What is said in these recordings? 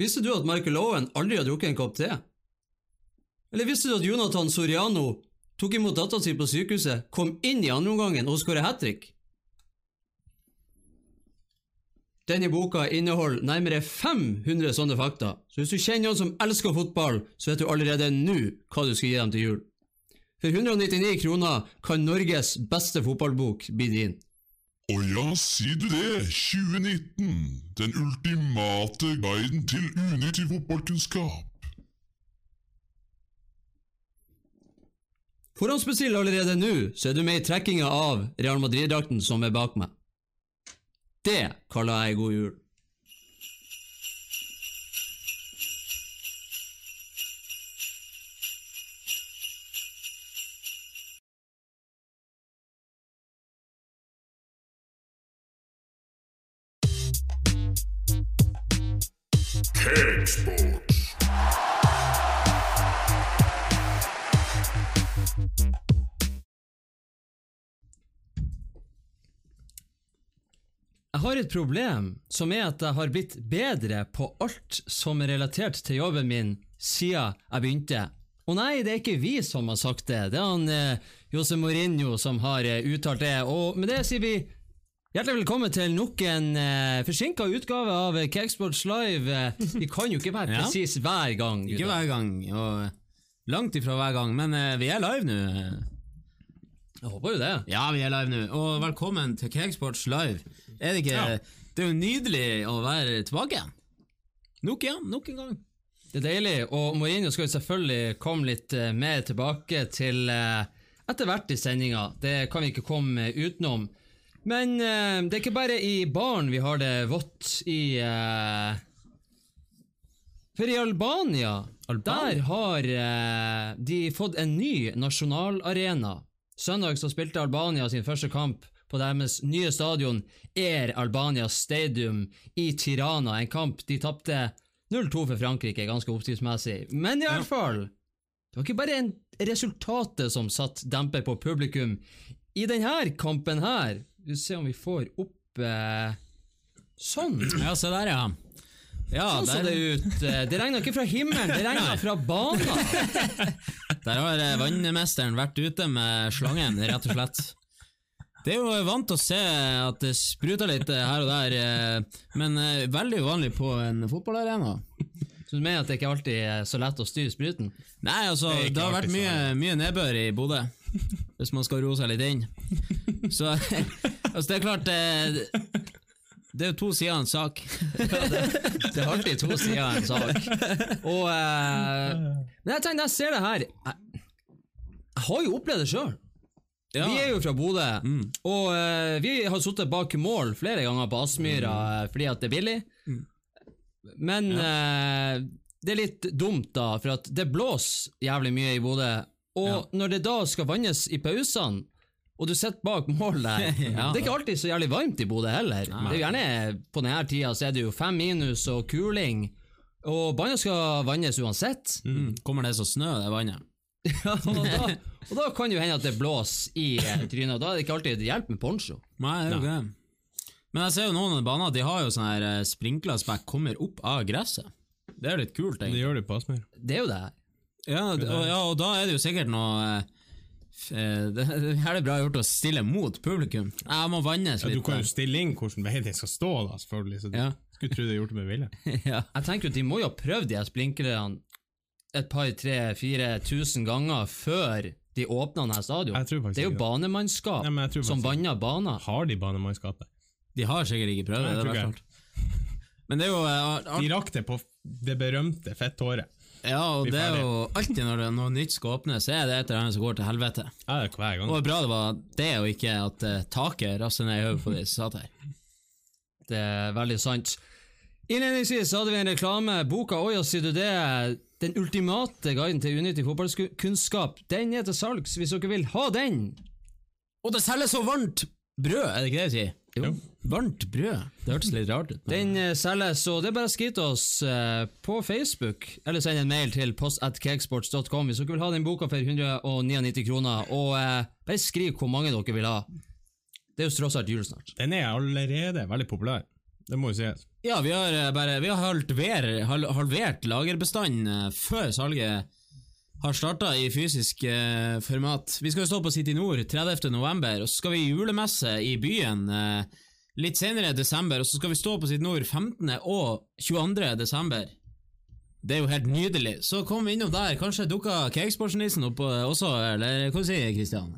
Visste du at Michael Owen aldri har drukket en kopp te? Eller visste du at Jonathan Soriano tok imot dattera si på sykehuset, kom inn i andreomgangen og skåret hat trick? Denne boka inneholder nærmere 500 sånne fakta, så hvis du kjenner noen som elsker fotball, så vet du allerede nå hva du skal gi dem til jul. For 199 kroner kan Norges beste fotballbok bli din. Å ja, sier du det? 2019. Den ultimate guiden til unyttig fotballkunnskap. Forhåndsbestill allerede nå, så er du med i trekkinga av Real Madrid-drakten som er bak meg. Det kaller jeg god jul. Cakesports. Jeg har et problem, som er at jeg har blitt bedre på alt som er relatert til jobben min siden jeg begynte. Og nei, det er ikke vi som har sagt det, det er han eh, Jose Mourinho som har eh, uttalt det. Og med det sier vi hjertelig velkommen til nok en uh, forsinka utgave av Cakesports Live. Eh, Vi kan jo ikke være Ja. presis hver gang. Ikke hver gang, og langt ifra hver gang, men uh, vi er live nå. Jeg håper jo det. Ja, vi er live nå, og velkommen til Cakesports Live. Er det ikke Det er jo nydelig å være tilbake igjen. Nok igjen, nok en gang. Det er deilig, og Mourinho skal jo selvfølgelig komme litt eh, mer tilbake til eh, etter hvert i sendinga. Det kan vi ikke komme utenom. Men eh, det er ikke bare i baren vi har det vått i eh, For i Albania, der har eh, de fått en ny nasjonalarena. Søndag så spilte Albania sin første kamp på deres nye stadion Air Albania Stadium i Tirana. En kamp de tapte 0-2 for Frankrike, ganske oppskriftsmessig. Men i hvert fall Det var ikke bare en resultatet som satt demper på publikum. I denne kampen her Vi se om vi får opp eh, Sånn. Ja, se der, ja. Ja, Sånn så der, det ut. Eh, Det regna ikke fra himmelen, det regna fra banen. der har eh, vannmesteren vært ute med slangen, rett og slett. Det er jo vant til å se at det spruter litt eh, her og der, men veldig uvanlig på en fotballarena. Så du mener at det ikke alltid er så lett å styre spruten? Nei, altså, Det det, har vært mye, mye nedbør i Bodø, hvis man skal roe seg litt inn. Så altså, det er klart det, det er jo to sider av en sak. Det er alltid to sider av en sak. Og eh, Men jeg tenker, når jeg ser det her Jeg, jeg har jo opplevd det sjøl. Ja. Vi er jo fra Bodø, Mm. og eh, vi har sittet bak mål flere ganger på Aspmyra mm. fordi at det er billig. Men eh, det er litt dumt, da, for at det blåser jævlig mye i Bodø. Og når det da skal vannes i pausene, og du sitter bak mål der Ja. Det er ikke alltid så jævlig varmt i Bodø heller. Det er gjerne På denne tida så er det jo fem minus og kuling, og banen skal vannes uansett. Mm. Kommer det så snø, det vannet? Ja, og, da, og da kan det jo hende at det blåser i trynet, og da er det ikke alltid det hjelper med poncho. Nei, det er jo det. Men jeg ser jo noen av banene de har jo sånn her eh, sprinkler som bare kommer opp av gresset. Det er litt kult, Det gjør de på Aspmyr. Det er jo det. Ja, og, ja, og da er det jo sikkert noe eh, Det det her er det bra gjort å stille mot publikum. Jeg må vannes Ja, du kan jo stille inn hvordan vei den skal stå, da, selvfølgelig. Så du Ja. skulle tro du gjort det med vilje. ja. Jeg tenker at De må jo ha prøvd de her et par, tre, fire tusen ganger før de åpna denne stadion. Jeg tror Det er jo banemannskap Nei, jeg tror som vanner baner. Har de banemannskapet? De har sikkert ikke prøvd det. Jeg det. Men det er jo uh, De rakk det på det berømte fetthåret. Ja, og det er jo alltid når det, noe nytt skal åpnes, så er det et eller annet som går til helvete. Ja, det er hver gang. Og bra det var det, og ikke at eh, taket rasser ned i hodet på de som satt her. Det er veldig sant. Innledningsvis hadde vi en reklame. Boka Oi, sier du det? Den ultimate guiden til unyttig fotballkunnskap. Den er til salgs hvis dere vil ha den. Og det selges så varmt brød, er det ikke det jeg sier? Jo. Varmt brød. Det hørtes litt rart ut. men- Den eh, selges, så det er bare å skrive til oss eh, på Facebook, eller send en mail til postatcakesports.com hvis dere vil ha den boka for 199 kroner, og eh, bare skriv hvor mange dere vil ha. Det er jo tross alt jul snart. Den er allerede veldig populær. Det må jo sies. Ja, vi har eh, bare Vi har halvert, halvert lagerbestanden før salget har starta i fysisk eh, format. Vi skal jo stå på City Nord 30. november, og så skal vi julemesse i byen eh, litt senere i desember, og så skal vi stå på City Nord 15. og 22. desember. Det er jo helt nydelig. Så kom innom der. Kanskje dukka Cakesportsnissen opp eh, også, eller hva sier Kristian?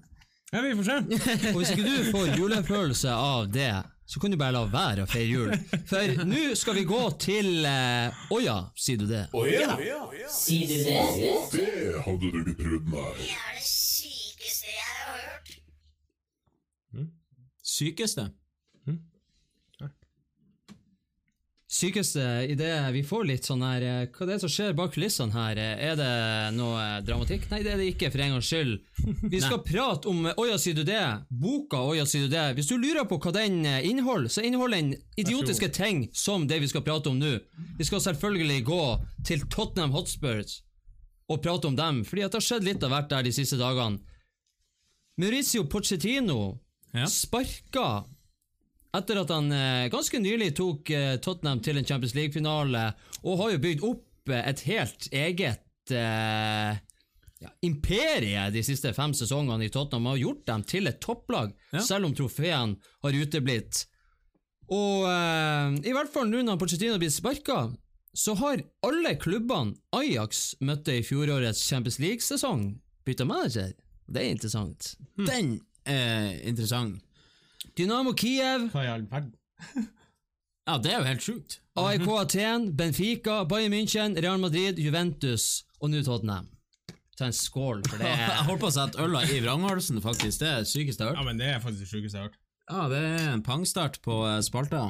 Ja, vi får se. Og hvis ikke du får julefølelse av det, så kan du bare la være å feire jul. For nå skal vi gå til eh, Å ja, sier du det? Sier du det? Det hadde du ikke trodd, nei. Det er det sykeste jeg har hørt. Sykeste? Sykeste i det vi får litt sånn her eh, Hva er det som skjer bak kulissene her? Eh, Er det noe eh, dramatikk? Nei, det er det ikke, for en gangs skyld. Vi skal prate om Oja, ja, sier du det? Boka Oja, ja, sier du det? Hvis du lurer på hva den eh, inneholder, så inneholder den idiotiske ting som det vi skal prate om nå. Vi skal selvfølgelig gå til Tottenham Hotspurs og prate om dem, fordi det har skjedd litt av hvert der de siste dagene. Mauricio Pochettino Ja. sparka etter at han eh, ganske nylig tok eh, Tottenham til en Champions League-finale, og har jo bygd opp eh, et helt eget eh, ja, imperie de siste fem sesongene i Tottenham, og har gjort dem til et topplag, Ja. selv om trofeen har uteblitt. Og eh, i hvert fall nå når Pochettino blir sparka, så har alle klubbene Ajax møtte i fjorårets Champions League-sesong, bytta manager. Det er interessant. Den er interessant. Dynamo Kiev, Hva i all verden? Ja, det er jo helt sjukt. AIK Aten, Benfica, Bayern München, Real Madrid, Juventus og nå Tottenham. Ta en skål for det. Jeg holdt på å sette øla i vranghalsen, faktisk. Det er det sykeste jeg har Ja, men det er faktisk det sjukeste jeg har hørt. Ja, det er en pangstart på eh, spalta.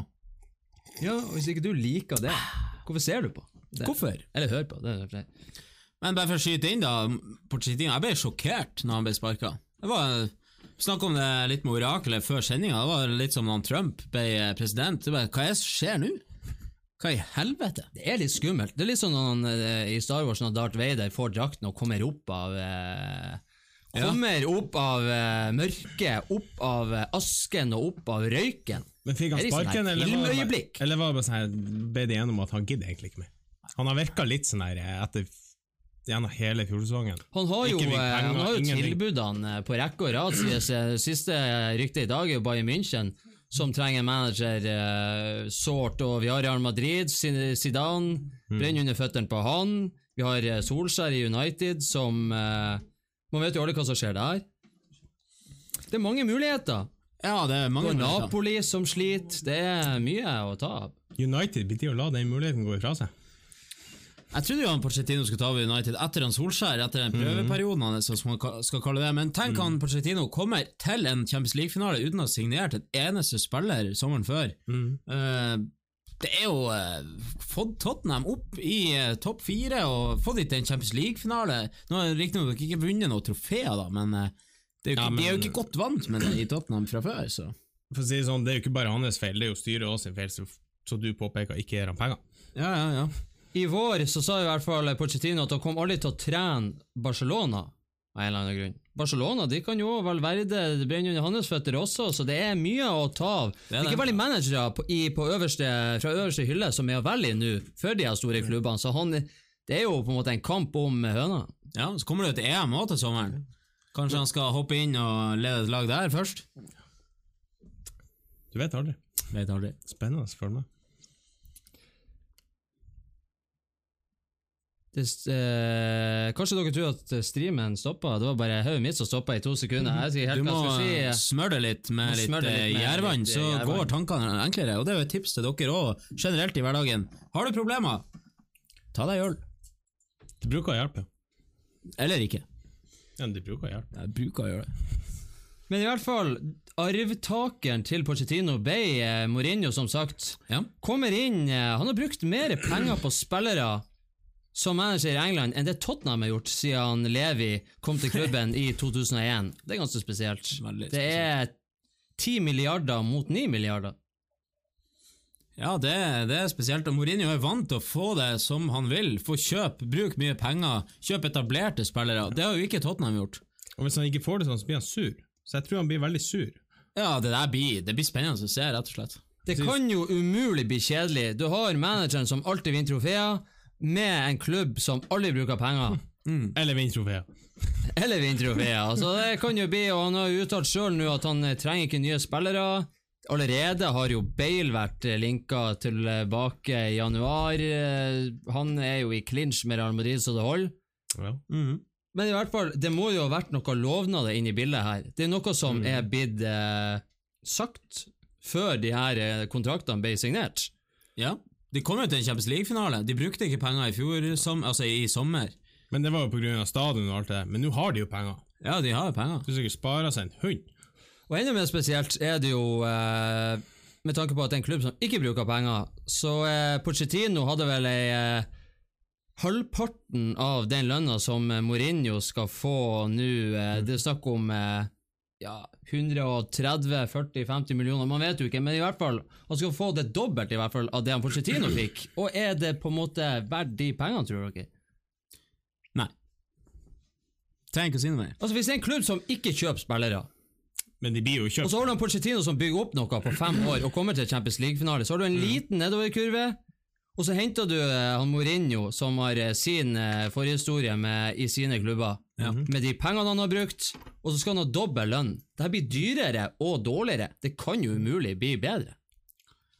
Ja, og Hvis ikke du liker det, hvorfor ser du på? Det? Hvorfor? Eller hører på. Det er det. Men bare for å skyte inn, da. Pochettino, jeg ble sjokkert når han ble sparka. Det var Snakk om det litt med oraklet før sendinga. Det var litt som da Trump ble president. Det bare, Hva er det som skjer nå? Hva i helvete? Det er litt skummelt. Det er litt sånn når han, eh, i Star Wars når Darth Vader får drakten og kommer opp av eh, Kommer opp av eh, mørket, opp av eh, asken og opp av røyken. Men fikk han sånn sparken, eller, var det bare- eller var det bare sånn her Ble det enige at han gidder egentlig ikke mer? Han har virka litt sånn her eh, etter gjennom hele fjorårssesongen. Han har jo, eh, penger, han har jo tilbudene eh, på rekke og rad. Eh, Siste rykte i dag er jo Bayern München, som trenger en manager eh, sårt. Og vi har Real Madrid, Zidane, Mm. brenner under føttene på han. Vi har Solskjær i United, som eh, Man vet jo alle hva som skjer der. Det er mange muligheter. Ja, det er mange muligheter. Napoli som sliter. Det er mye å ta av. United blir til å la den muligheten gå ifra seg. Jeg trodde jo han Pochettino skulle ta over United etter han Solskjær, etter den prøveperioden hans, som man skal kalle det. Men tenk han Pochettino kommer til en Champions League-finale uten å ha signert et eneste spiller sommeren før. Eh, det er jo eh, fått Tottenham opp i eh, topp fire og fått dem til en Champions League-finale. Nå har riktignok ikke vunnet noen trofeer, da, men, det er jo Ja, men... de er jo ikke godt vant med det i Tottenham fra før. Så. For å si det sånn, Det er jo ikke bare hans feil, det er jo styret også sin feil, så, så du påpeker ikke gir han penger. Ja, ja, ja. I vår så sa i hvert fall Pochettino at han kom aldri til å trene Barcelona av en eller annen grunn. Barcelona de kan jo Valverde det brenner under hans føtter også, så det er mye å ta av. Det er ikke veldig managere på, i, på øverste, fra øverste hylle som er å velge nå, for de her store klubbene, så han, det er jo på en måte en kamp om høna. ja, Så kommer det jo et EM òg til sommeren. Kanskje han skal hoppe inn og lede et lag der først? Du vet aldri. Vet aldri. Spennende, du meg. Det, eh, kanskje dere tror at streamen stoppa? Det var bare hodet mitt som stoppa i to sekunder. Du må si. smøre det litt med litt, det litt eh, gjærvann, så jærvann. går tankene enklere. Og det er jo et tips til dere òg, generelt i hverdagen. Har du problemer, ta deg øl. Det bruker å hjelpe. Eller ikke. Ja, det bruker å hjelpe. Jeg bruker å gjøre det. Men i hvert fall, arvtakeren til Pochettino ble eh, Mourinho, som sagt. Ja. Kommer inn eh, Han har brukt mer penger på spillere som manager i England enn det Tottenham har gjort siden Levi kom til klubben i 2001. Det er ganske spesielt. spesielt. Det er 10 milliarder mot 9 milliarder. Ja, det, det er spesielt. Og Mourinho er vant til å få det som han vil. Få kjøp, bruk mye penger, kjøp etablerte spillere. Det har jo ikke Tottenham gjort. Og hvis han ikke får det sånn, så blir han sur. Så jeg tror han blir veldig sur. Ja, det der blir, det blir spennende å se, rett og slett. Det kan jo umulig bli kjedelig. Du har manageren som alltid vinner trofeer, med en klubb som aldri bruker penger. Eller vinne trofeer. Eller vinner Altså, Så det kan jo bli, og han har jo uttalt sjøl nå at han trenger ikke nye spillere. Allerede har jo Bale vært linka tilbake i januar. Han er jo i clinch med Real Madrid så det holder. Ja. Men i hvert fall, det må jo ha vært noe lovnader inne i bildet her. Det er noe som er blitt eh, sagt før de her eh, kontraktene ble signert. Ja. De kom jo til en Champions League-finale. De brukte ikke penger i fjor, som, altså i sommer. Men det var jo av stadion og alt det. Men nå har de jo penger. Ja, de har jo penger. Du sikkert sparer seg en hund. Og enda mer spesielt er det jo eh, med tanke på at det er en klubb som ikke bruker penger, så eh, Pochettino hadde vel ei eh, halvparten av den lønna som eh, Mourinho skal få nå. Eh, det er snakk om eh, ja, 130-40-50 millioner, man vet jo ikke, men i hvert fall han skal få det dobbelt i hvert fall av det han Porcetino fikk. Og er det på en måte verdt de pengene, tror dere? Nei. Trenger ikke å si noe mer. Altså Hvis det er en klubb som ikke kjøper spillere, Men de blir jo Og så har du en Porcetino som bygger opp noe på fem år og kommer til Champions League-finale. Så har du en liten nedoverkurve, og så henter du eh, han Mourinho, som har eh, sin eh, forhistorie med, i sine klubber, med de pengene han har brukt, og så skal han ha dobbel lønn. Dette blir dyrere og dårligere. Det kan jo umulig bli bedre.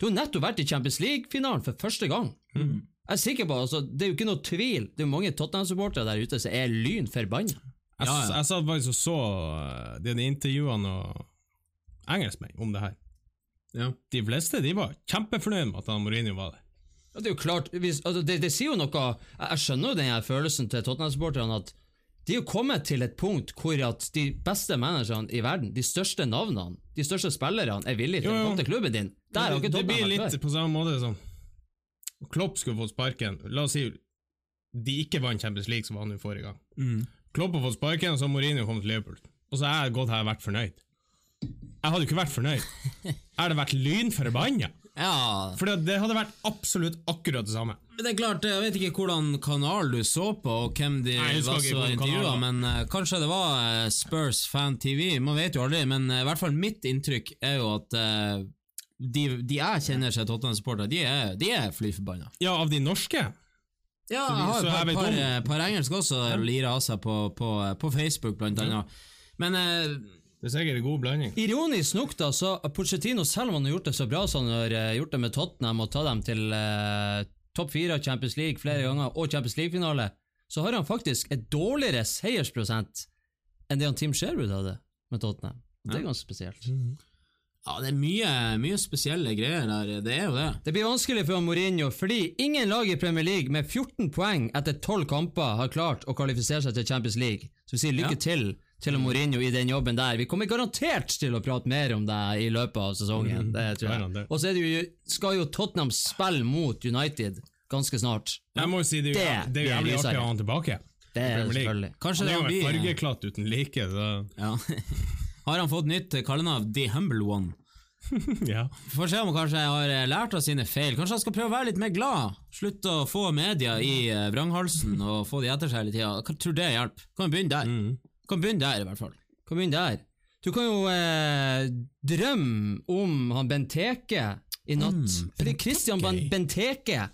Du har nettopp vært i Champions League-finalen for første gang. Jeg er sikker på, altså, Det er jo ikke noe tvil. Det er jo mange Tottenham-supportere der ute som er lyn forbanna. Jeg, Ja, ja. jeg satt faktisk og så de intervjuene og engelskmenn om det her. Ja. De fleste de var kjempefornøyd med at han Mourinho var der. Ja, det er jo klart, hvis, altså det, det sier jo noe Jeg, skjønner jo den her følelsen til Tottenham-supporterne at de er jo kommet til et punkt hvor at de beste managerne i verden, de største navnene, de største spillerne, er villige til Jo, å komme til klubben din. Der har det, før. det blir litt før. på samme måte som Klopp skulle fått sparken. La oss si de ikke vant Champions League, som var nå forrige gang. Mm. Klopp har fått sparken, og så har Mourinho kommet til Liverpool. Og så har jeg gått her og vært fornøyd. Jeg hadde jo ikke vært fornøyd. Jeg hadde vært lynforbanna. Ja, For det, hadde vært absolutt akkurat det samme. Men det er klart, jeg vet ikke hvordan kanal du så på, og hvem de Nei, var som intervjua, men uh, kanskje det var uh, Spurs Fan TV, man vet jo aldri, men uh, i hvert fall mitt inntrykk er jo at de, de jeg kjenner seg Tottenham-supportere, de er, de er fly forbanna. Ja, av de norske. Ja, jeg har et par, par, par engelske også lirer av seg på, på, på Facebook, blant annet. Men Det er sikkert en god blanding. Ironisk nok, da, så Pochettino, selv om han har gjort det så bra som han har eh, gjort det med Tottenham og tatt dem til eh, topp fire av Champions League flere ganger, og Champions League-finale, så har han faktisk et dårligere seiersprosent enn det han Tim Sherwood hadde med Tottenham. Det er ganske spesielt. ja, det er mye, mye spesielle greier der, det er jo det. Det blir vanskelig for Mourinho fordi ingen lag i Premier League med 14 poeng etter 12 kamper har klart å kvalifisere seg til Champions League. Så vi sier lykke Ja. til til Mourinho i den jobben der. Vi kommer garantert til å prate mer om det i løpet av sesongen. Det tror jeg. Og så skal jo Tottenham spille mot United ganske snart. Jeg må jo si det, Det det er jo jævlig artig å ha han tilbake. Det er selvfølgelig. Kanskje Han en blir fargeklatt uten like, ja. Har han fått nytt kallenavn The Humble One? ja. Får se om han kanskje har eh, lært av sine feil. Kanskje han skal prøve å være litt mer glad? Slutte å få media i eh, vranghalsen og få de etter seg hele tida. Tror det hjelper. Kan begynne der. Mm. Kan begynne der, i hvert fall. Kom begynne der. Du kan jo eh, drømme om han Benteke i natt. Mm, Fordi Christian Ben Benteke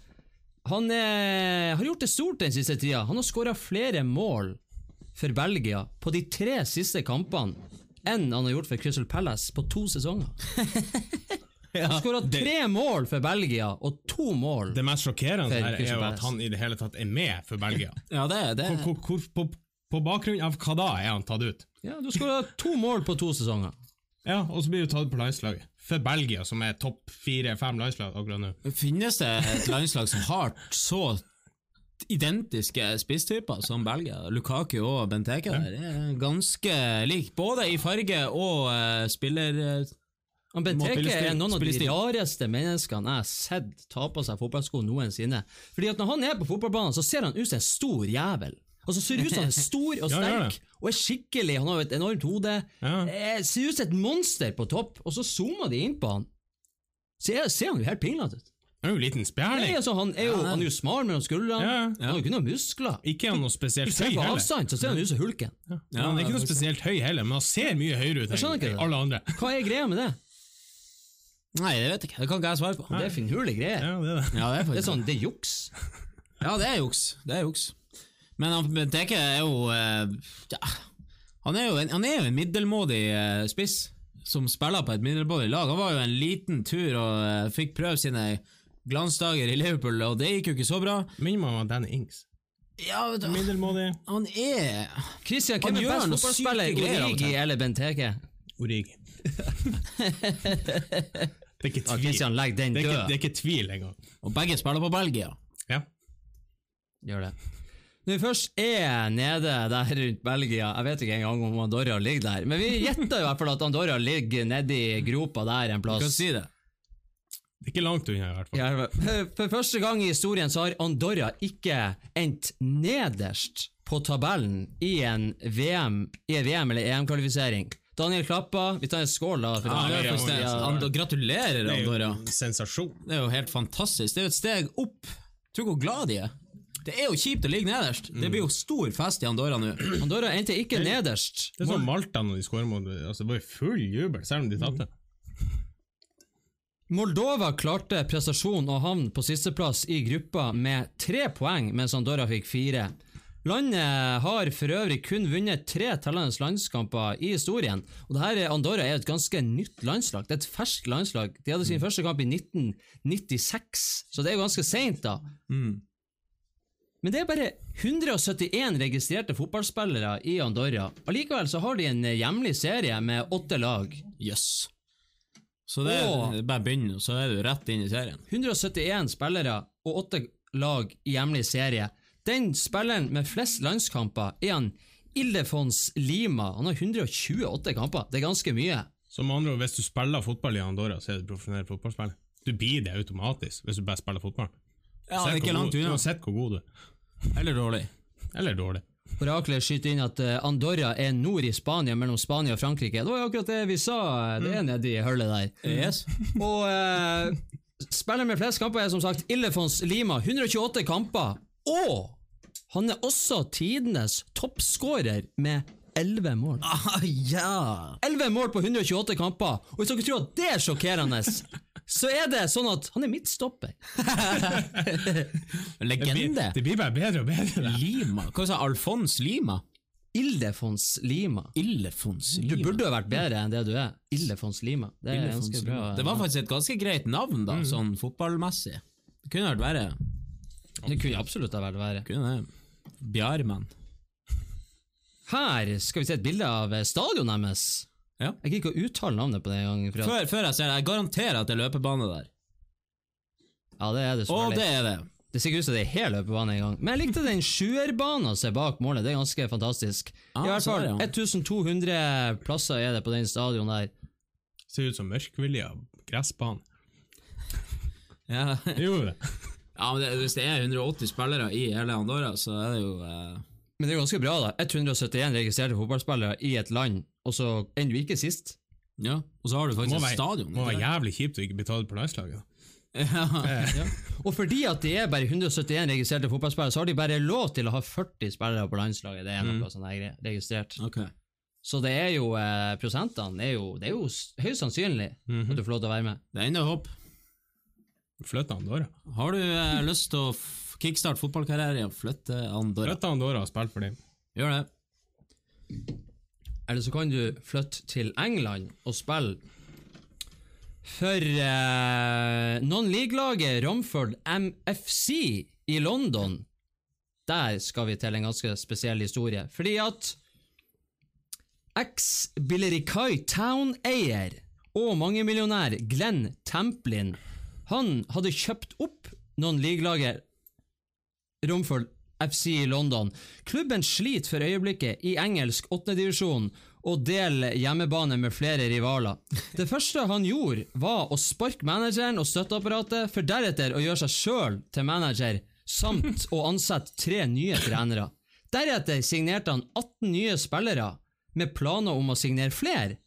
han eh, har gjort det stort den siste tida. Han har skåra flere mål for Belgia på de tre siste kampene enn han har gjort for Crystal Palace på to sesonger. Han skåra tre mål for Belgia og to mål. Det mest sjokkerende For her er jo at han i det hele tatt er med for Belgia. Ja, det, det Hvor, hvor, hvor, på, bakgrunn av hva da er han tatt ut? Ja, du skåra to mål på to sesonger. Ja, Og så blir du tatt på landslaget. For Belgia, som er topp fire-fem landslag akkurat nå. Finnes det et landslag som har så identiske spisstyper som Belgia? Lukaku og Benteke der er ganske lik, både i farge og uh, spiller... eh, Han Benteke er noen av de rareste menneskene jeg har sett ta på seg fotballsko noensinne. Fordi at Når han er på fotballbanen, så ser han ut som en stor jævel. Altså Ser ut som han er stor og Ja, sterk og er skikkelig. Han har jo et enormt hode. Ja. Eh, Ser ut som et monster på topp, og så zoomer de inn på han. Ser, ser han jo helt pinglete ut. Han er jo en liten Nei, altså, han, er jo, han er jo smal mellom skuldrene. Ja, Han har jo ikke noen muskler. Ikke er han noe spesielt Ser høy på heller. avstand, så ser han ut som hulken. Ja. han er ikke noe spesielt høy heller, men han ser mye høyere ut Jeg enn alle andre. Hva er greia med det? Nei, det vet jeg ikke. Det kan ikke jeg svare på. Det er finurlige greier. Ja, det er det. Ja, det er Det er sånn, det er juks. Ja, det er juks. Det er juks. Men han Benteke er jo eh, ja, han, er jo en, han er jo en middelmådig eh, spiss som spiller på et middelmådig lag. Han var jo en liten tur og eh, fikk prøve sine glansdager i Liverpool, og det gikk jo ikke så bra. Minner meg om Danny Ings. Ja, da, Middelmådig. han er Christian, hvem er gjør best noe fotballspiller? Origi eller Benteke? Origi. det er ikke tvil. Christian, legg den det, er ikke, død. det er ikke tvil engang. Og begge spiller på Belgia. Ja. Gjør det. Når vi først er nede der rundt Belgia Jeg vet ikke engang om Andorra ligger der, men vi gjetter i hvert fall at Andorra ligger nedi gropa der en Du kan plass. si det. Det er ikke langt unna, i hvert fall. Ja, For første gang i historien så har Andorra ikke endt nederst på tabellen i en VM, i en VM eller EM-kvalifisering. Daniel Klappa, vi tar en skål da. For Ja, ja, ja. Gratulerer, Gratulerer, Det er jo Andorra. en sensasjon. Det er jo helt fantastisk. Det er jo et steg opp. Tror du hvor glad de er. Det er jo kjipt å ligge nederst. Det blir jo stor fest i Andorra nå. Andorra endte ikke nederst. Det er sånn Malta når de skårer mot altså, Det var jo full jubel, selv om de tapte. Moldova klarte prestasjonen å havne på sisteplass i gruppa med tre poeng, mens Andorra fikk fire. Landet har for øvrig kun vunnet tre tellende landskamper i historien. Og det her er Andorra er et ganske nytt landslag. Det er et ferskt landslag. De hadde sin første kamp i 1996, så det er jo ganske seint, da. Men det er bare 171 registrerte fotballspillere i Andorra. Allikevel så har de en hjemlig serie med åtte lag. Jøss. Så det er bare begynn, så er du rett inn i serien. 171 spillere og åtte lag i hjemlig serie. Den spilleren med flest landskamper er han Ildefons Lima. Han har 128 kamper. Det er ganske mye. Som andre ord, hvis du spiller fotball i Andorra, så er du profesjonell fotballspiller. Du blir det automatisk hvis du bare spiller fotball. Ja, det er ikke langt unna. Uansett hvor god du er. Eller dårlig. Eller dårlig. Oraklet skyter inn at eh, Andorra er nord i Spania, mellom Spania og Frankrike. Det var jo akkurat det vi sa. Det er nedi hullet der. Yes. Og eh, spiller med flest kamper er som sagt Illefons Lima. 128 kamper. Og han er også tidenes toppskårer med 11 mål. Ah, ja! 11 mål på 128 kamper, og hvis dere tror at det er sjokkerende, så er det sånn at han er midtstopper. Det Legende. blir, det blir bare bedre og bedre. Da. Lima. Hva sa Alfons Lima? Ildefons Lima. Ildefons Du burde jo vært bedre enn det du er. Ildefons Lima. Det er Ildefons ganske Lima. bra. Det var faktisk et ganske greit navn, da, sånn fotballmessig. Det kunne vært verre. Det kunne absolutt ha vært verre. Kunne det. Bjarmann. Her skal vi se et bilde av eh, stadionet deres. Ja. Jeg gidder ikke å uttale navnet på det engang. Før, før jeg ser det, jeg garanterer at det er løpebane der. Ja, det er det Og det er det. Det ser ikke ut som det er hel løpebane engang. Men jeg likte den sjuerbanen som er bak målet. Det er ganske fantastisk. Ah, I hvert er fall ja. 1200 plasser er det på den stadion der. Ser ut som mørkvilja gressbane. Ja, Gjorde det. ja men det, Hvis det er 180 spillere i hele Andorra, så er det jo eh, Men det er ganske bra, da. 171 registrerte fotballspillere i et land, og så ender du ikke sist. Ja. Og så har du faktisk et være, stadion. må være jævlig kjipt å ikke bli tatt på landslaget. Ja. Ja. Og fordi at det er bare 171 registrerte fotballspillere, så har de bare lov til å ha 40 spillere på landslaget. Det er noe sånn her registrert. Ok. Så det er jo eh, prosentene er jo, Det er jo høyst sannsynlig at du får lov til å være med. Det er ennå håp. Flytte Andorra. Har du eh, lyst til å kickstarte fotballkarriere og flytte Andorra? Flytte Andorra og spille for dem. Gjør det. Eller så kan du flytte til England og spille for eh, non-league-laget Romford MFC i London. Der skal vi til en ganske spesiell historie. Fordi at eks-Billerikai Town-eier og mangemillionær Glenn Templin han hadde kjøpt opp non-league-laget Romford FC London. Klubben sliter for øyeblikket i engelsk åttendedivisjon og deler hjemmebane med flere rivaler. Det første han gjorde, var å sparke manageren og støtteapparatet, for deretter å gjøre seg sjøl til manager, samt å ansette tre nye trenere. Deretter signerte han 18 nye spillere, med planer om å signere flere,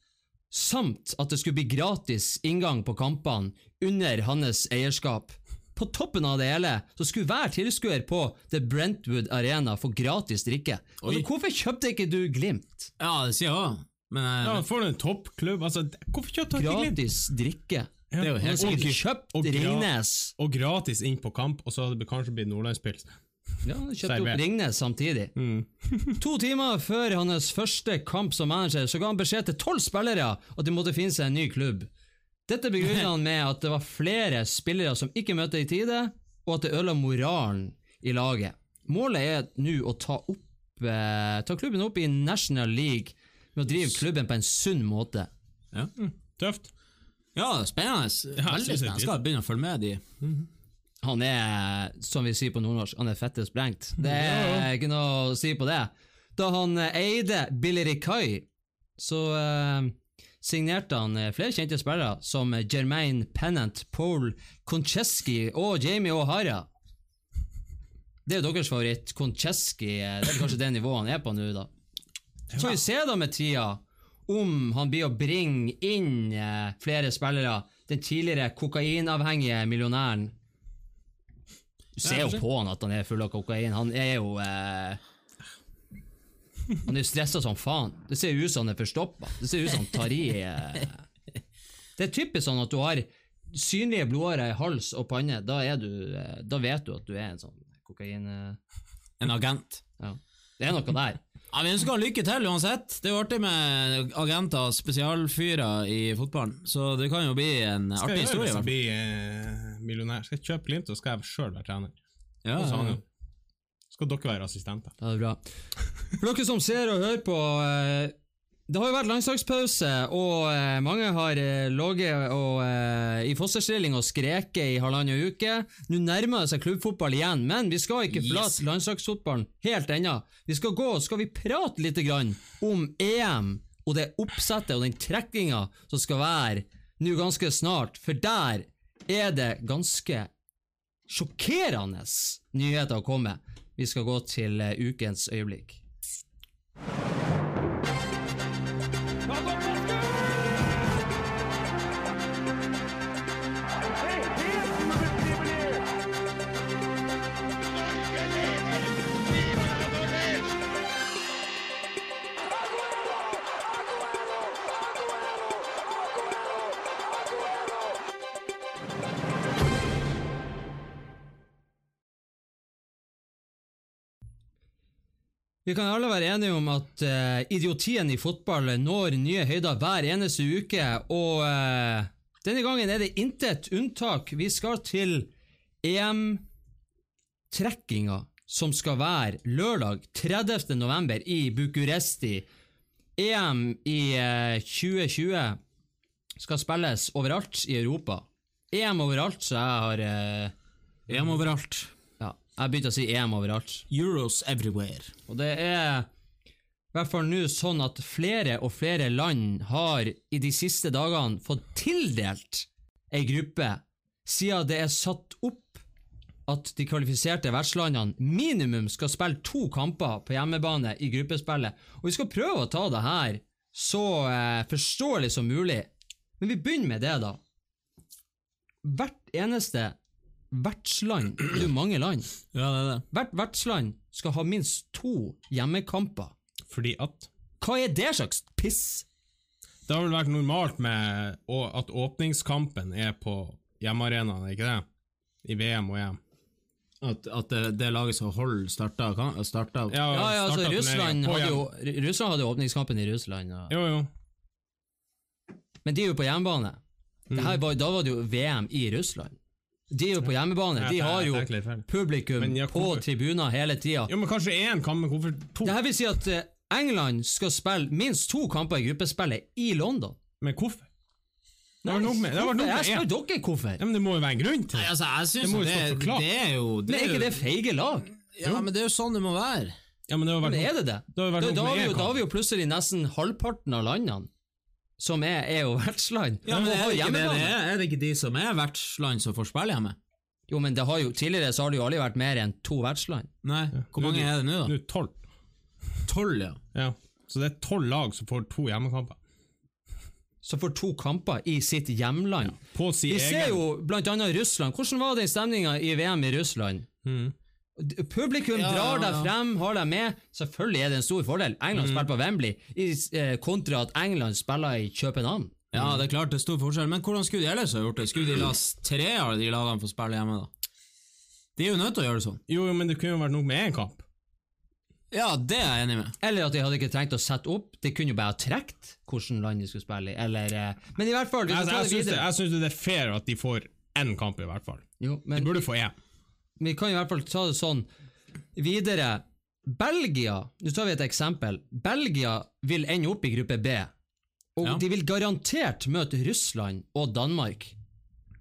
samt at det skulle bli gratis inngang på kampene under hans eierskap. På toppen av det hele så skulle hver tilskuer på The Brentwood Arena få gratis drikke. Altså, hvorfor kjøpte ikke du Glimt? Ja, det sier jeg òg. Men eh, Ja, Får du en toppklubb? Altså, hvorfor kjøpte du ikke Glimt? Gratis drikke. Det er jo helt Og sikkert. kjøpt og Ringnes. Og gratis inn på kamp, og så hadde det kanskje blitt nordlandspils. Ja, kjøpte opp Ringnes samtidig. to timer før hans første kamp som manager så ga han beskjed til tolv spillere at de måtte finne seg en ny klubb. Dette begrunner han med at det var flere spillere som ikke møtte i tide, og at det ødela moralen i laget. Målet er nå å ta, opp, eh, ta klubben opp i National League med å drive klubben på en sunn måte. Ja. Tøft. ja, spennende. Veldig synes jeg spennende. Skal begynne å følge med de. Han er, som vi sier på nordnorsk, han er fette sprengt. Det er ikke noe å si på det. Da han eh, eide Rikai, så eh, signerte han eh, flere kjente spillere, som Jermaine Pennant, Paul Koncheski og Jamie O'Hara. Det er jo deres favoritt. Koncheski eh, det er kanskje det nivået han er på nå, da. Så får vi se da med tida om han blir å bringe inn eh, flere spillere. Den tidligere kokainavhengige millionæren du ser jo på han at han er full av kokain. Han er jo eh, Han er jo stressa som faen. Det ser ut som han er forstoppa. Det ser ut som han tar i eh. Det er typisk sånn at du har synlige blodårer i hals og panne. Da, er du, eh, da vet du at du er en sånn kokain... Eh, En agent. ja. Det er noe der. Ja, Vi ønsker han lykke til uansett. Det er jo artig med agenter og spesialfyrer i fotballen, så det kan jo bli en Skal artig jeg gjøre historie. Skal hvis jeg hvert fall. blir eh, millionær? Skal jeg kjøpe Glimt, og skal jeg sjøl være trener? Ja, ja. Skal dere være assistenter? Ja, det er bra. For dere som ser og hører på eh, Det har jo vært langsakspause, og eh, mange har eh, ligget i fosterstilling og skreket i halvannen uke. Nå nærmer det seg klubbfotball igjen, men vi skal ikke forlate landslagsfotballen helt ennå. Vi skal gå og skal vi prate litt om EM og det oppsettet og den trekkinga som skal være nå ganske snart, for der er det ganske sjokkerende nyheter å komme. Vi skal gå til eh, ukens øyeblikk. Vi kan alle være enige om at uh, idiotien i fotball når nye høyder hver eneste uke, og uh, denne gangen er det intet unntak. Vi skal til EM-trekkinga, som skal være lørdag 30. november i Bucuresti. EM i uh, 2020 skal spilles overalt i Europa. EM overalt, så jeg har eh, EM overalt. Jeg begynte å si EM overalt. Euros everywhere. Og det er i hvert fall nå sånn at flere og flere land har i de siste dagene fått tildelt ei gruppe, siden det er satt opp at de kvalifiserte vertslandene minimum skal spille to kamper på hjemmebane i gruppespillet. Og vi skal prøve å ta det her så eh, forståelig som mulig. Men vi begynner med det, da. Hvert eneste vertsland Det er jo mange land. Ja, det er det. Hvert vertsland skal ha minst to hjemmekamper. Fordi at Hva er det slags piss? det har vel vært normalt med at åpningskampen er på hjemmearenaen, ikke det? I VM og EM. At, at det, det laget som holder starta, kan- starta Ja, ja, altså Russland hadde, jo, Russland hadde jo åpningskampen i Russland, og, Jo, jo. men de er jo på hjemmebane. Mm. var, da var det jo VM i Russland. De er jo på hjemmebane. Ja, De har jo publikum ja, på tribuner hele tida. Jo, men kanskje én kamp, men hvorfor to? Det her vil si at eh, England skal spille minst to kamper i gruppespillet i London. Men hvorfor? Det har vært noe med, det Jeg spør dere hvorfor. Ja, men det må jo være en grunn til Nei, det. altså, jeg Det synes må det, stå forklart. det er jo det Men er ikke det feige lag? Ja, men det er jo sånn det må være. Ja, men det har vært Men er det det? Det har Da, vært da, har vi jo, da har vi jo plutselig nesten halvparten av landene som er, er jo vertsland. Ja, men er det, ikke det, det er, er det ikke de som er vertsland som får spille hjemme? Jo, men det har jo, tidligere så har det jo aldri vært mer enn to vertsland. Nei, hvor mange er det nå, Nå da? det tolv. Tolv, ja. Ja. Så det er tolv lag som får to hjemmekamper. Som får to kamper i sitt hjemland. På sin Vi egen ser jo blant annet Russland. Hvordan var den stemninga i VM i Russland? Mhm. Publikum Ja, drar deg ja. frem, har deg med. Selvfølgelig er det en stor fordel. England mm. spiller på Wembley, i, eh, kontra at England spiller i København. Ja, det er klart det er stor forskjell, men hvordan skulle de ellers ha gjort det? Skulle de la tre av de lagene få spille hjemme, da? De er jo nødt til å gjøre det sånn. Jo, men det kunne jo vært nok med én kamp. Ja, det er jeg enig med. Eller at de hadde ikke trengt å sette opp. De kunne jo bare ha trukket hvilket land de skulle spille i. Eller, eh, men i hvert fall, vi skal ta det videre. jeg syns det er fair at de får én kamp, i hvert fall. Jo, De burde få én. Vi kan i hvert fall ta det sånn videre. Belgia, nå tar vi et eksempel. Belgia vil ende opp i gruppe B. Og Ja. de vil garantert møte Russland og Danmark.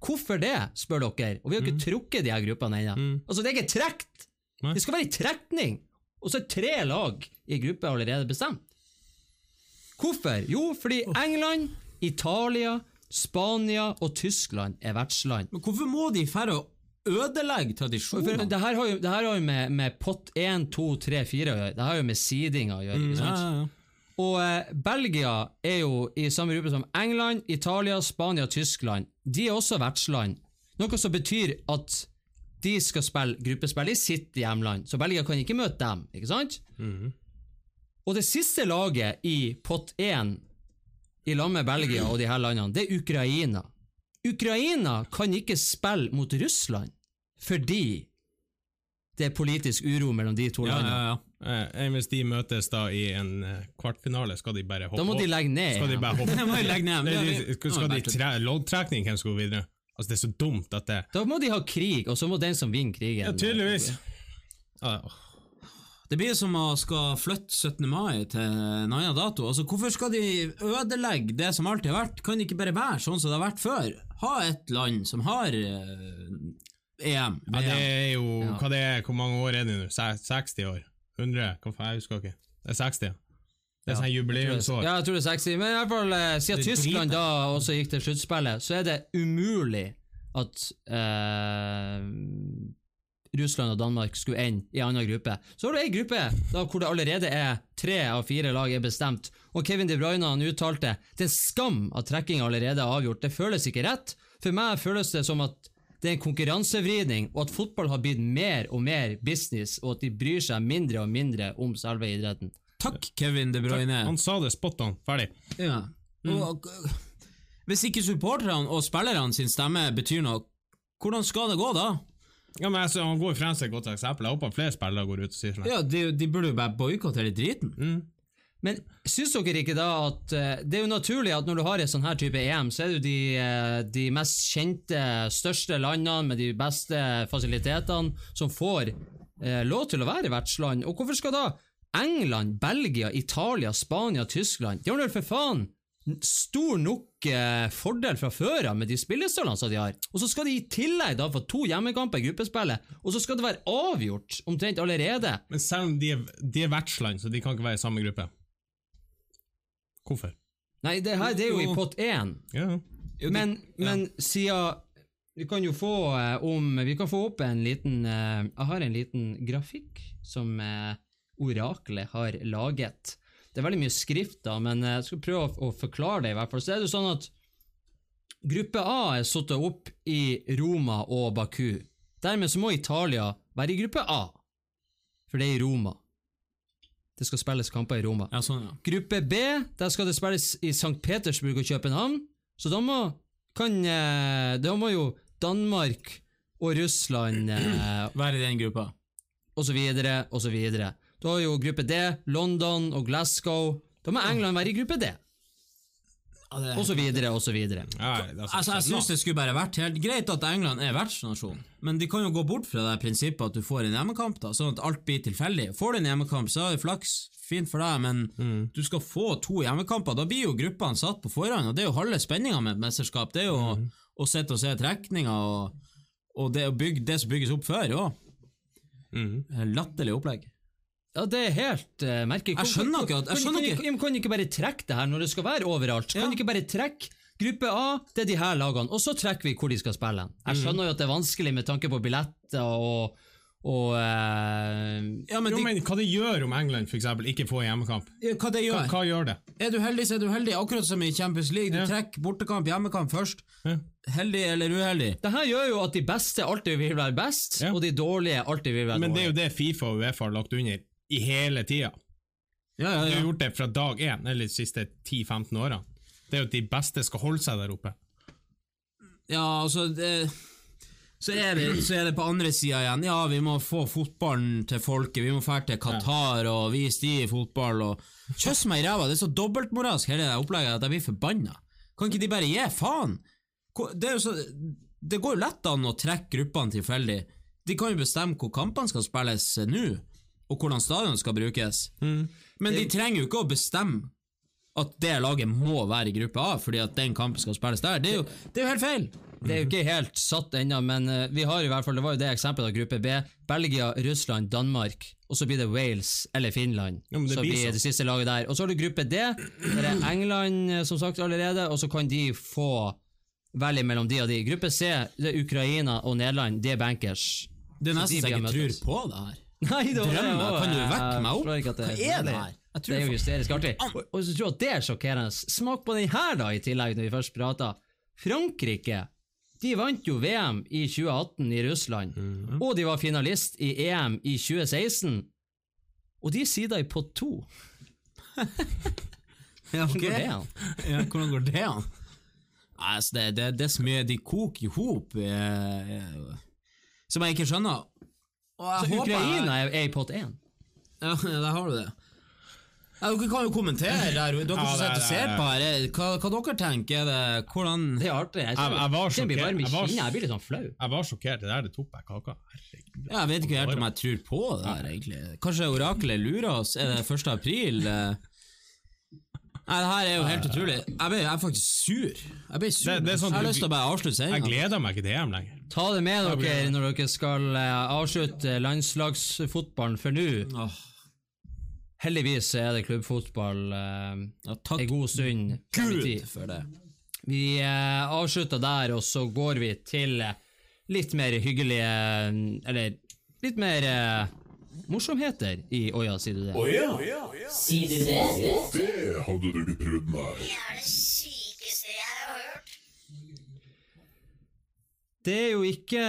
Hvorfor det, spør dere? Og vi har ikke trukket de her gruppene ennå. Mm. Altså, det er ikke trukket! Det skal være i trekning! Og så er tre lag i gruppe allerede bestemt. Hvorfor? Jo, fordi England, Italia, Spania og Tyskland er vertsland. Men hvorfor må de færre ødelegge For tradisjonene? det her har jo, det her har jo med, med pott 1, 2, 3, 4 å gjøre. Det har jo med seedinga å gjøre. ikke Ja, ja, ja. Og eh, Belgia er jo i samme gruppe som England, Italia, Spania Tyskland. De er også vertsland, noe som betyr at de skal spille gruppespill i sitt hjemland, så Belgia kan ikke møte dem, ikke sant? Og det siste laget i pott 1 i lag med Belgia og de her landene, det er Ukraina. Ukraina kan ikke spille mot Russland fordi det er politisk uro mellom de to Ja, landene. ja, ja. Eh, hvis de møtes da i en eh, kvartfinale, skal de bare hoppe Da må de legge ned. Skal de bare hoppe må de legge ned. Nei, de, skal, de tre, loddtrekning hvem skal gå videre? Altså, det er så dumt at det Da må de ha krig, og så må den som vinner krigen Ja, tydeligvis. Ja, Det blir som å skal flytte 17. mai til en annen dato. Altså, Hvorfor skal de ødelegge det som alltid har vært? Kan det ikke bare være sånn som det har vært før? Ha et land som har eh, EM. ja, det er jo Ja. Hva det er, hvor mange år er det nå? 60 år? 100? Hva jeg husker ikke. Det er 60. Det er sånn jubileumsår. Ja, jeg tror det er 60, men i hvert fall eh, siden Tyskland da også gikk til sluttspillet, så er det umulig at eh, Russland og Danmark skulle ende i en annen gruppe. Så har du ei gruppe da, hvor det allerede er tre av fire lag er bestemt, og Kevin De Bruyne han uttalte det er en skam at trekkinga allerede er avgjort. Det føles ikke rett. For meg føles det som at det er en konkurransevridning, og at fotball har blitt mer og mer business, og at de bryr seg mindre og mindre om selve idretten. Takk, Kevin De Bruyne. Han sa det spot on. Ferdig. Ja. Og, hvis ikke supporterne og spillerne sin stemme betyr noe, hvordan skal det gå da? Ja, men altså, Han går frem som et godt eksempel. Jeg håper flere spillere går ut og sier sånn. Ja, De, de burde jo bare boikotte hele driten. Men syns dere ikke da at eh, det er jo naturlig at når du har et sånn her type EM, så er det jo de, eh, de mest kjente, største landene med de beste fasilitetene som får eh, lov til å være vertsland. Og hvorfor skal da England, Belgia, Italia, Spania, Tyskland De har vel for faen stor nok eh, fordel fra før av med de spillestallene som de har. Og så skal de i tillegg da få to hjemmekamper i gruppespillet, og så skal det være avgjort omtrent allerede. Men selv om de er, de er vertsland, så de kan ikke være i samme gruppe. Hvorfor? Nei, det her det er jo i pott én. Ja. Men, men siden vi kan jo få eh, om Vi kan få opp en liten eh, Jeg har en liten grafikk som eh, Oraklet har laget. Det er veldig mye skrift, da, men eh, jeg skal prøve å, å forklare det. i hvert fall. Så er det sånn at Gruppe A er satt opp i Roma og Baku. Dermed så må Italia være i gruppe A, for det er i Roma. Det skal spilles kamper i Roma. Ja, sånn, ja. Gruppe B, der skal det spilles i St. Petersburg og København. Så da må, kan, eh, da må jo Danmark og Russland eh, Være i den gruppa. og så videre og så videre. Da har jo gruppe D London og Glasgow. Da må England være i gruppe D. Og så videre og så videre. Ja, altså, Jeg syns det skulle bare vært helt greit at England er vertsnasjon, men de kan jo gå bort fra det prinsippet at du får en hjemmekamp, da, sånn at alt blir tilfeldig. Får du en hjemmekamp, så er det flaks, fint for deg, men du skal få to hjemmekamper. Da blir jo gruppene satt på forhånd, og det er jo halve spenninga med et mesterskap. Det er jo å sitte og se trekninger, og, og det, å bygge, det som bygges opp før òg. Latterlig opplegg. Ja, det er helt uh, merkelig. Jeg skjønner ikke at- jeg skjønner kan, ikke- kan, kan ikke bare trekke det her når det skal være overalt? Kan Ja. ikke bare trekke gruppe A, det er de her lagene, og så trekker vi hvor de skal spille? Jeg skjønner jo at det er vanskelig med tanke på billetter og, og uh, Ja, men, Jo, de, men hva det gjør om England for eksempel, ikke får hjemmekamp? hva det gjør? hva gjør det? Er du heldig, så er du heldig. Akkurat som i Champions League. Du Ja. trekker bortekamp, hjemmekamp først. Ja. Heldig eller uheldig. Det her gjør jo at de beste alltid vil være best, Ja. og de dårlige alltid vil være Men det er jo det Fifa og Uefa har lagt under i hele tida. Ja, ja, De Du har gjort det fra dag én, eller de siste 10-15 årene. Det er jo at de beste skal holde seg der oppe. Ja, altså det, så, er det, så er det på andre sida igjen. Ja, vi må få fotballen til folket. Vi må dra til Qatar og vise de fotball og Kjøss meg i ræva! Det er så dobbeltmoralsk hele det opplegget at jeg blir forbanna. Kan ikke de bare gi faen? Det, så, det går jo lett an å trekke gruppene tilfeldig. De kan jo bestemme hvor kampene skal spilles eh, nå, og hvordan stadion skal brukes. Men de trenger jo ikke å bestemme at det laget må være i gruppe A fordi at den kampen skal spilles der. Det er jo, det er jo helt feil! Det er jo ikke helt satt ennå, men eh, vi har i hvert fall, det var jo det eksempelet av gruppe B. Belgia, Russland, Danmark, og så blir det Wales eller Finland. Ja, det så blir sånn. det siste laget der. Og så har du gruppe D, der er England eh, som sagt allerede, og så kan de få velge mellom de og de. Gruppe C, det er Ukraina og Nederland, det er bankers. Det er nesten de så jeg ikke tror på det her. Nei, det var Drømmer, kan du vekke meg opp? Jeg, Hva er det her? Det er jo hysterisk artig. Og, så tror jeg at det er sjokkerende. Smak på den her, da, i tillegg, når vi først prater. Frankrike de vant jo VM i 2018 i Russland, Mhm. og de var finalist i EM i 2016. Og de sider i pott to. Ja? Ja, hvordan går det an? Altså, det, det, det er så mye de koker i hop eh, eh, som jeg ikke skjønner. Og jeg Så håper Ukraina er, er i pott én. Ja, der har du det. Ja, dere kan jo kommentere der, dere som sitter og ser på her. Hva, hva dere tenker dere? Hvordan Det er artig. Jeg, Jeg- jeg var sjokkert. varm i Jeg var- Jeg blir litt sånn flau. Jeg var sjokkert. Det der det tok meg kaka. Herregud. Ja, Jeg vet ikke helt om jeg tror på det der, egentlig. Kanskje oraklet lurer oss? Er det 1. april? Nei, det her er jo helt utrolig. Jeg, ble, jeg er faktisk sur. Jeg ble sur. Det- det er sånn jeg har lyst til å bare avslutte Jeg gleder meg ikke til EM lenger. Ta det med dere når dere skal eh, avslutte landslagsfotballen, for nå Heldigvis er det klubbfotball eh, ja, takk en god stund Gud for det. Vi eh, avslutter der, og så går vi til eh, litt mer hyggelige Eller litt mer eh, morsomheter i Åja, sier du det? Sier du det? Det hadde du ikke prøvd, nei. Det er jo ikke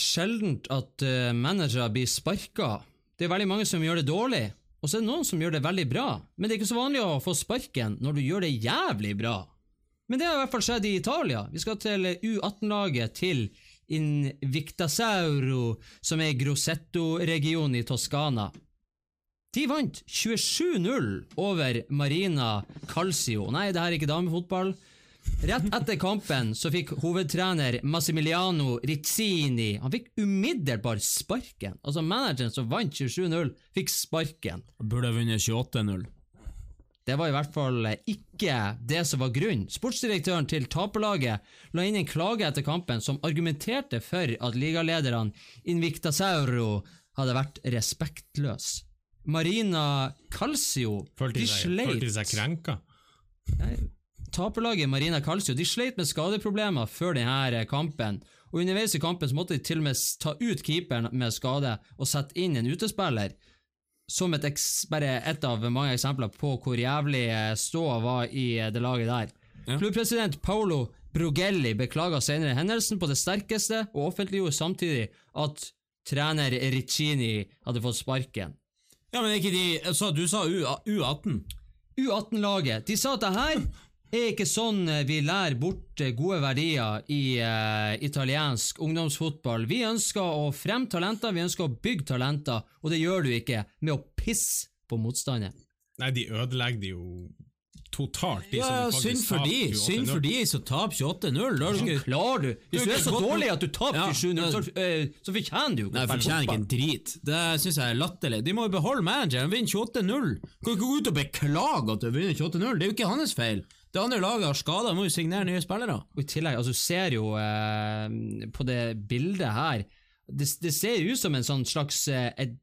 sjeldent at eh, managere blir sparka. Det er veldig mange som gjør det dårlig, og så er det noen som gjør det veldig bra. Men det er ikke så vanlig å få sparken når du gjør det jævlig bra. Men det har i hvert fall skjedd i Italia. Vi skal til U18-laget til Invictasauro, som er i Grossetto-regionen i Toskana. De vant 27-0 over Marina Calcio. Nei, det her er ikke damefotball. Rett etter kampen så fikk hovedtrener Massimiliano Rizzini Han fikk umiddelbart sparken. Altså Manageren som vant 27-0, fikk sparken. Burde ha vunnet 28-0. Det var i hvert fall ikke det som var grunnen. Sportsdirektøren til taperlaget la inn en klage etter kampen som argumenterte for at ligalederne Invictasauro hadde vært respektløse. Marina Calcio Følte de seg, følte de seg krenka. Taperlaget Marina Calcio de sleit med skadeproblemer før denne kampen, og underveis i kampen så måtte de til og med ta ut keeperen med skade og sette inn en utespiller. Som et bare ett av mange eksempler på hvor jævlig eh, ståa var i eh, det laget der. Ja. Klubbpresident Paolo Brugelli beklaga senere hendelsen på det sterkeste, og offentliggjorde samtidig at trener Riccini hadde fått sparken. Ja, men ikke de så Du sa U, U18. U18-laget. De sa at det her er ikke sånn eh, vi lærer bort eh, gode verdier i uh, italiensk ungdomsfotball. Vi ønsker å fremme talenter, vi ønsker å bygge talenter, og det gjør du ikke med å pisse på motstanderen. Nei, de ødelegger det jo totalt. De Ja, ja synd for de, synd for de som taper 28-0. Da har du ikke Klarer du? Hvis du er så dårlig at du taper Ja, 27-0, så, uh, så fortjener du jo ikke Nei, fortjener ikke en drit. Det syns jeg er latterlig. De må jo beholde manageren. Vinne 28-0. Kan ikke gå ut og beklage at du har vunnet 28-0. Det er jo ikke hans feil. Det andre laget har skader, må jo signere nye spillere. Og i tillegg, altså du ser jo eh, på det bildet her det, det ser ut som en sånn slags eh, et,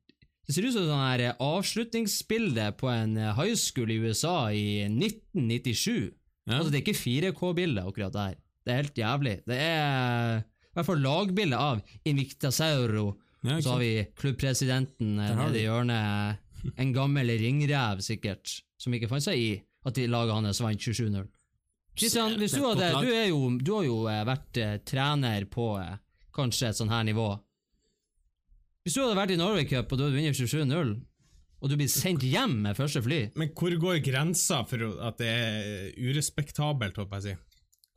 Det ser ut som sånn her eh, avslutningsbilde på en eh, high school i USA i 1997. Ja. Altså Det er ikke 4K-bilde, akkurat der. Det er helt jævlig. Det er i hvert fall lagbilde av Invictasauro. Ja, så har vi klubbpresidenten nede i hjørnet. En gammel ringrev, sikkert, som ikke fant seg i at de laget hans vant 27-0. Kristian, hvis du, hadde, du, er jo, du har jo eh, vært eh, trener på eh, kanskje et sånn her nivå. Hvis du hadde vært i Norway Cup og du hadde vunnet 27-0, og du blir sendt hjem med første fly. Men hvor går grensa for at det er urespektabelt, håper jeg å si?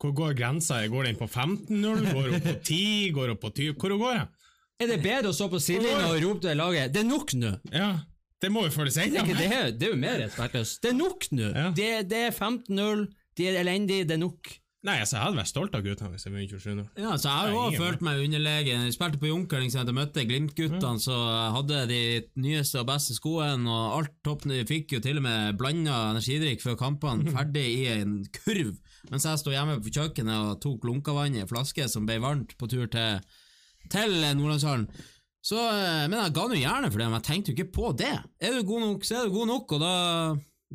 Hvor går grensa? Går den på 15-0? Går den på 10? Går den på 20? Hvor går den? Er det bedre å stå på sidelinja og rope til laget 'det er nok nå'? Ja, det må jo føles er, det, er, det er jo mer respektløst. Det er nok nå! Ja. Det, det er 15-0, de er elendige, det er nok. Nei, altså, jeg hadde vært stolt av guttene hvis jeg vunnet 27-0. Ja, så jeg har jo Nei, også ingen følt meg underlegen. Jeg spilte på Junkeren, ikke sant, jeg møtte Glimt-guttene, så jeg hadde de nyeste og beste skoene, og alt topp Vi fikk jo til og med blanda energidrikk før kampene, ferdig i en kurv, mens jeg sto hjemme på kjøkkenet og tok lunkavann i en flaske som ble varmt på tur til, til Nordlandshallen. Så, eh, men jeg ga nå gjerne for det, men jeg tenkte jo ikke på det. Er du god nok, så er du god nok, og da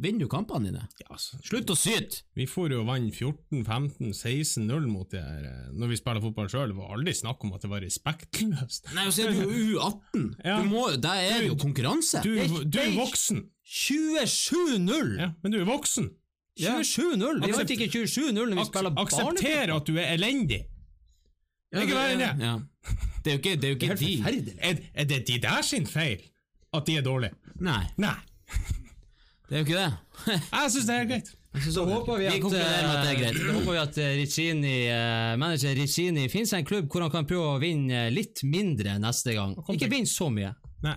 vinner du kampene dine. Ja, altså, Slutt å syte! vi for jo vann vant 14-15-16-0 mot det her eh, når vi spiller fotball sjøl. Det var aldri snakk om at det var respektløst. Nei, og så er du jo U18. Ja. Du må, der er det jo konkurranse. Du, du er voksen. 27-0! Ja, men du er voksen. 27-0! Vi vant ikke 27-0 når vi Ak spiller aksepter at du er elendig. Ikke verre enn det. Ja. Det er jo ikke, det er jo Det er de. Er, er det de der sin feil at de er dårlige? Nei, Nei. det er jo ikke det. Jeg syns det er helt greit. Så håper vi Vi at, er eh, håper vi at Ricini, eh, manager Riccini finner seg en klubb hvor han kan prøve å vinne litt mindre neste gang. Ikke vinn vinne så mye. Nei.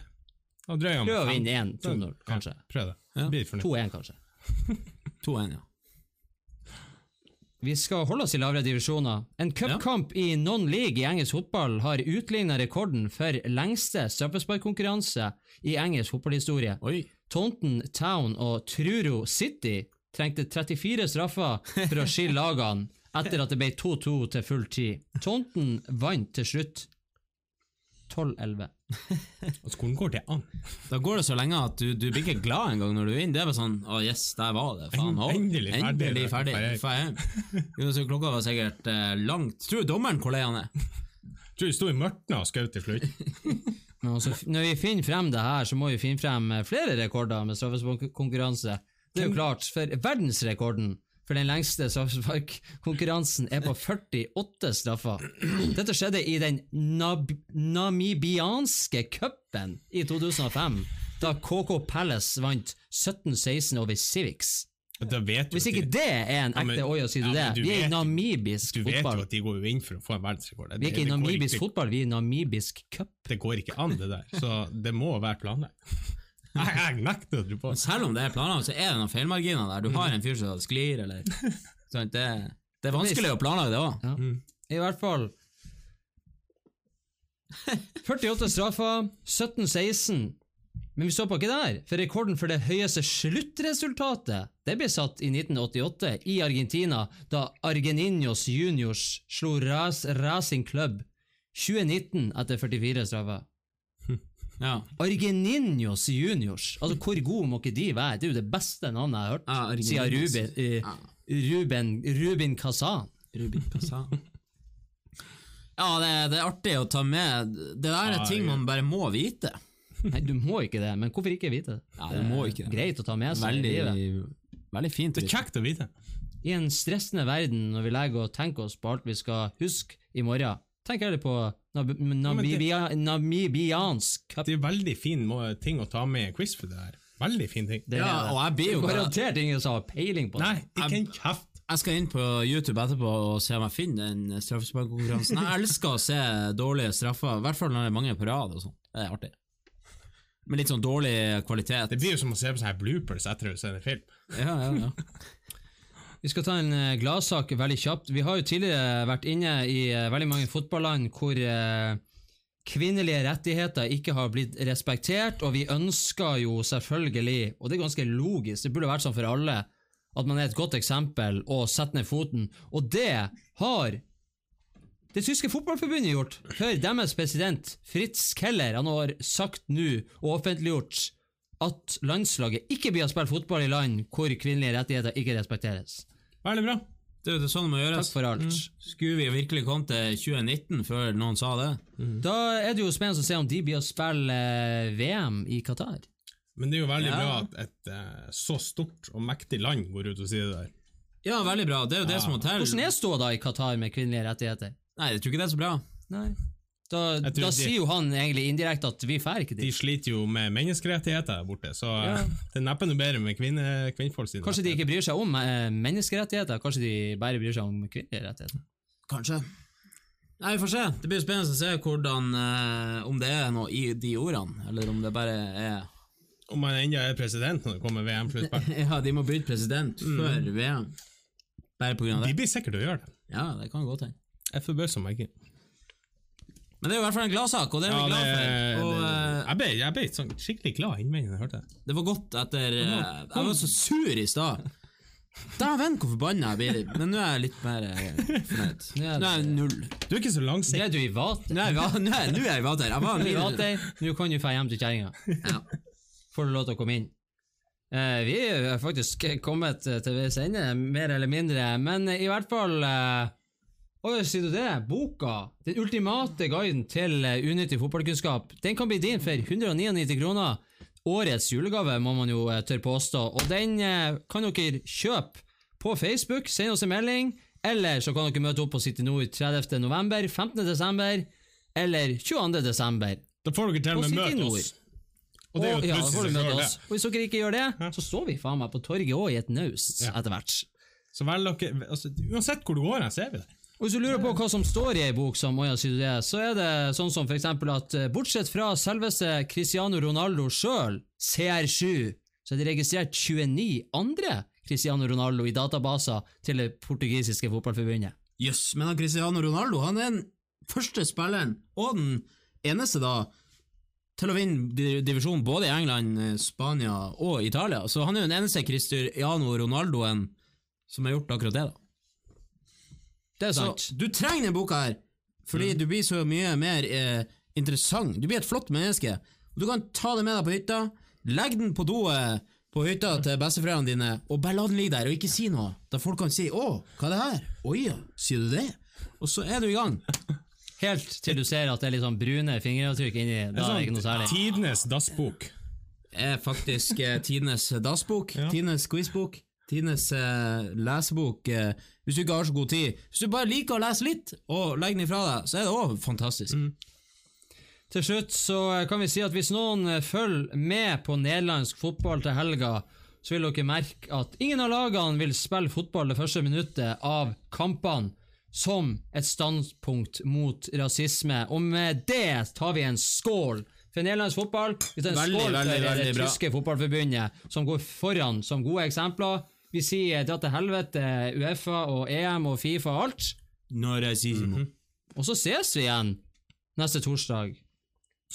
Prøv å vinne 1-2-0, kanskje. Ja, prøv det. Ja. Blir fornøyd. 2-1, kanskje. 2-1, ja. Vi skal holde oss i lavere divisjoner. En cupkamp i non-league i engelsk fotball har utligna rekorden for lengste straffesparkkonkurranse i engelsk fotballhistorie. Oi. Taunton Town og Truro City trengte 34 straffer for å skille lagene etter at det ble 2-2 til full tid. Taunton vant til slutt 12-11. Altså, skolen går til an? Da går det så lenge at du, du blir ikke glad engang når du vinner. Det er bare sånn Å, yes, der var det. Faen, oh, Endelig ferdig. Endelig ferdig. Ferdig. Jo, så klokka var sikkert eh, langt Tror du dommeren hvor lei han er? Tror du sto i mørket og skjøt til slutt? Men også, når vi finner frem det her, så må vi finne frem eh, flere rekorder med straffesparkkonkurranse. Det er jo klart, for verdensrekorden for den lengste straffesparkkonkurransen er på 48 straffer. Dette skjedde i den nab namibianske cupen i 2005, da KK Palace vant 17-16 over Civics. Da vet du Hvis ikke de- det er en ekte Oi, sier du det? Vi er i namibisk fotball. Du vet jo at de går jo inn for å få en verdensrekord. Det, Vi er ikke i namibisk fotball, vi er i namibisk cup. Det går ikke an, det der. Så det må være planlagt. Jeg, jeg nekter å tro på det. selv om det er planlagt, så er det noen feilmarginer der. Du har en fyr som sklir, eller sånn, det, det er vanskelig å planlegge det òg. Ja. I hvert fall 48 straffer, 17-16. Men vi stopper ikke der, for rekorden for det høyeste sluttresultatet det ble satt i 1988 i Argentina, da Argeninos Juniors slo Racing Club 2019 etter 44 straffer. Ja. Argeninos Juniors, altså hvor gode må ikke de være? Det er jo det beste navnet jeg har hørt, Ja, siden Ruben, eh, Ruben, Rubin Kazan. Rubin Kazan. Ja, det, det er artig å ta med. Det der er ting man bare må vite. Nei, du må ikke det, men hvorfor ikke vite det? Ja, du må ikke det. Greit å ta med seg i livet. veldig fint. Det er kjekt å vite. I en stressende verden, når vi legger og tenker oss på alt vi skal huske i morgen, tenk heller på Nab Namibia Namibiansk cup. Det er veldig fin ting å ta med i quiz for det her. Veldig fin ting. Det er Ja, og jeg blir jo garantert ingen som har peiling på det. Nei, ikke en kjeft. Jeg skal inn på YouTube etterpå og se om jeg finner den straffesparkkonkurransen. Jeg elsker å se dårlige straffer, i hvert fall når det er mange på rad og sånn. Det er artig. Med litt sånn dårlig kvalitet. Det blir jo som å se på sånne bloopers etter å se en film. Ja, ja, ja. Vi skal ta en eh, gladsak veldig kjapt. Vi har jo tidligere vært inne i eh, veldig mange fotballand hvor eh, kvinnelige rettigheter ikke har blitt respektert, og vi ønsker jo selvfølgelig, og det er ganske logisk, det burde vært sånn for alle, at man er et godt eksempel og setter ned foten, og det har det tyske fotballforbundet gjort, før deres president Fritz Keller han har sagt nå og offentliggjort at landslaget ikke blir å spille fotball i land hvor kvinnelige rettigheter ikke respekteres. Veldig bra. Det er jo sånn det må gjøres. Takk for alt. Skulle vi virkelig kommet til 2019 før noen sa det? Da er det jo spennende å se om de blir å spille eh, VM i Qatar. Men det er jo veldig Ja. bra at et eh, så stort og mektig land går ut og sier det der. Ja, veldig bra. Det er jo det som må til. Hvordan er ståa da i Qatar med kvinnelige rettigheter? Nei, jeg tror ikke det er så bra. Nei. Da, da de- sier jo han egentlig indirekte at vi får ikke De sliter jo med menneskerettigheter der borte, så Ja. det er neppe noe bedre med kvinne, kvinnfolk sine. Kanskje de ikke bryr seg om eh, menneskerettigheter, kanskje de bare bryr seg om kvinnelige rettigheter. Kanskje. Nei, Vi får se. Det blir spennende å se hvordan, eh, om det er noe i de ordene, eller om det bare er Om man ennå er president når det kommer VM-sluttspill. Ja, de må bytte president før VM. Bare på grunn av De det. blir sikkert å gjøre det. Ja, det kan godt hende. Jeg forbauser meg ikke. Men det er jo i hvert fall en gladsak, og det er vi Ja, glad for. det- Og det, Jeg ble, jeg ble sånn skikkelig glad innvendig da jeg hørte det. det var godt etter ja, Jeg var så sur i stad. Dæven, hvor forbanna jeg blir. Men nå er jeg litt mer eh, fornøyd. Nå er jeg null. Du er ikke så Nå er du i vater. Nå er jeg, nå er, nå er jeg i vater. Jeg var i vater, nå kan du dra hjem til kjerringa. Ja. Får du lov til å komme inn. Uh, vi er faktisk kommet eh, til veis ende, mer eller mindre, men eh, i hvert fall eh, Oi, sier du det? Boka, den ultimate guiden til eh, unyttig fotballkunnskap, den kan bli din for 199 kroner. Årets julegave, må man jo eh, tørre påstå, og den eh, kan dere kjøpe på Facebook, send oss en melding, eller så kan dere møte opp på City Nord 30. november, 15. desember eller 22. desember. Da får dere til og med møte oss. Og det er jo ja, da får møte oss. Og hvis dere ikke gjør det, så står vi faen meg på torget òg i et naust Ja. etter hvert. Så vel dere, altså, uansett hvor du går, her, ser vi det. Og hvis du lurer på hva som står i ei bok, som Moya sier det, så er det sånn som eksempel at eh, bortsett fra selveste Cristiano Ronaldo sjøl, CR7, så er det registrert 29 andre Cristiano Ronaldo i databaser til det portugisiske fotballforbundet. Jøss, men han Cristiano Ronaldo han er den første spilleren, og den eneste da, til å vinne divisjonen både i England, eh, Spania og Italia. Så han er jo den eneste Cristiano Ronaldoen som har gjort akkurat det. da. Det er Så du trenger denne boka her, fordi du blir så mye mer eh, interessant. Du blir et flott menneske. Du kan ta det med deg på hytta, legg den på doet på hytta til besteforeldrene dine, og bare la den ligge der, og ikke si noe. Da folk kan si 'Å, hva er det her?' 'Oi ja, sier du det?' Og så er du i gang. Helt til du ser at det er litt sånn brune fingeravtrykk inni. Da er det ikke noe særlig. Tidenes dassbok. er faktisk eh, tidenes dassbok, tidenes quizbok, tidenes eh, lesebok. Eh, hvis du ikke har så god tid. Hvis du bare liker å lese litt, og legger den ifra deg, så er det òg fantastisk. Til slutt så kan vi si at hvis noen eh, følger med på nederlandsk fotball til helga, så vil dere merke at ingen av lagene vil spille fotball det første minuttet av kampene som et standpunkt mot rasisme. Og med det tar vi en skål for nederlandsk fotball. Vi tar en Veldig, skål veldig, for det tyske fotballforbundet, som går foran som gode eksempler. Vi sier dra til helvete Uefa og EM og Fifa og alt. Mm -hmm. Og så ses vi igjen neste torsdag.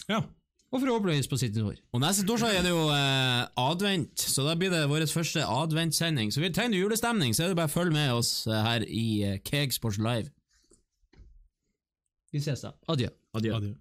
Ja. Og forhåpentligvis på City Nord. Og neste torsdag er det jo eh, advent, så da blir det vår første adventssending. Så vi trenger julestemning, så er det bare å følge med oss eh, her i eh, Keg Sports Live. Vi ses da. Adjø. Adjø. Adjø.